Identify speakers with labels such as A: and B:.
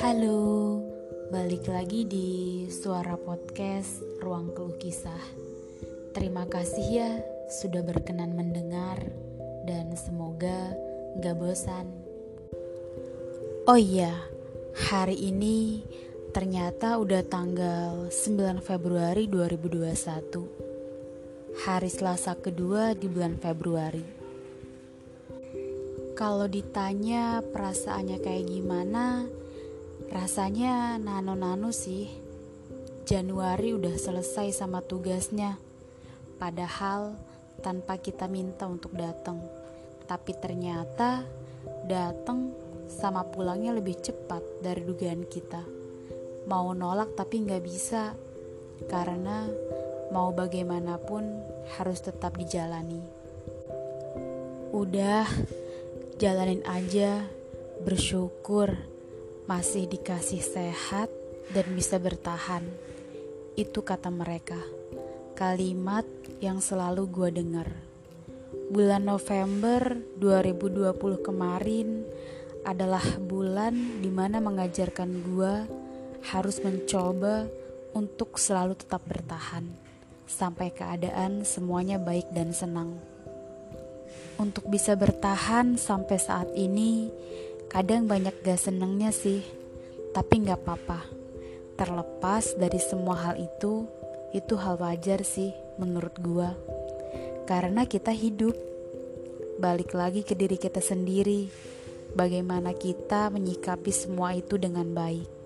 A: Halo, balik lagi di Suara Podcast Ruang Keluh Kisah. Terima kasih ya sudah berkenan mendengar dan semoga gak bosan. Oh iya, hari ini ternyata udah tanggal 9 Februari 2021. Hari Selasa kedua di bulan Februari. Kalau ditanya perasaannya kayak gimana, Rasanya nano-nano sih. Januari udah selesai sama tugasnya. Padahal tanpa kita minta untuk datang. Tapi ternyata datang sama pulangnya lebih cepat dari dugaan kita. Mau nolak tapi nggak bisa. Karena mau bagaimanapun harus tetap dijalani. Udah, jalanin aja, bersyukur masih dikasih sehat dan bisa bertahan. Itu kata mereka. Kalimat yang selalu gue dengar. Bulan November 2020 kemarin adalah bulan di mana mengajarkan gue harus mencoba untuk selalu tetap bertahan sampai keadaan semuanya baik dan senang. Untuk bisa bertahan sampai saat ini, Kadang banyak gak senengnya sih, tapi gak apa-apa. Terlepas dari semua hal itu, itu hal wajar sih menurut gua. Karena kita hidup, balik lagi ke diri kita sendiri. Bagaimana kita menyikapi semua itu dengan baik.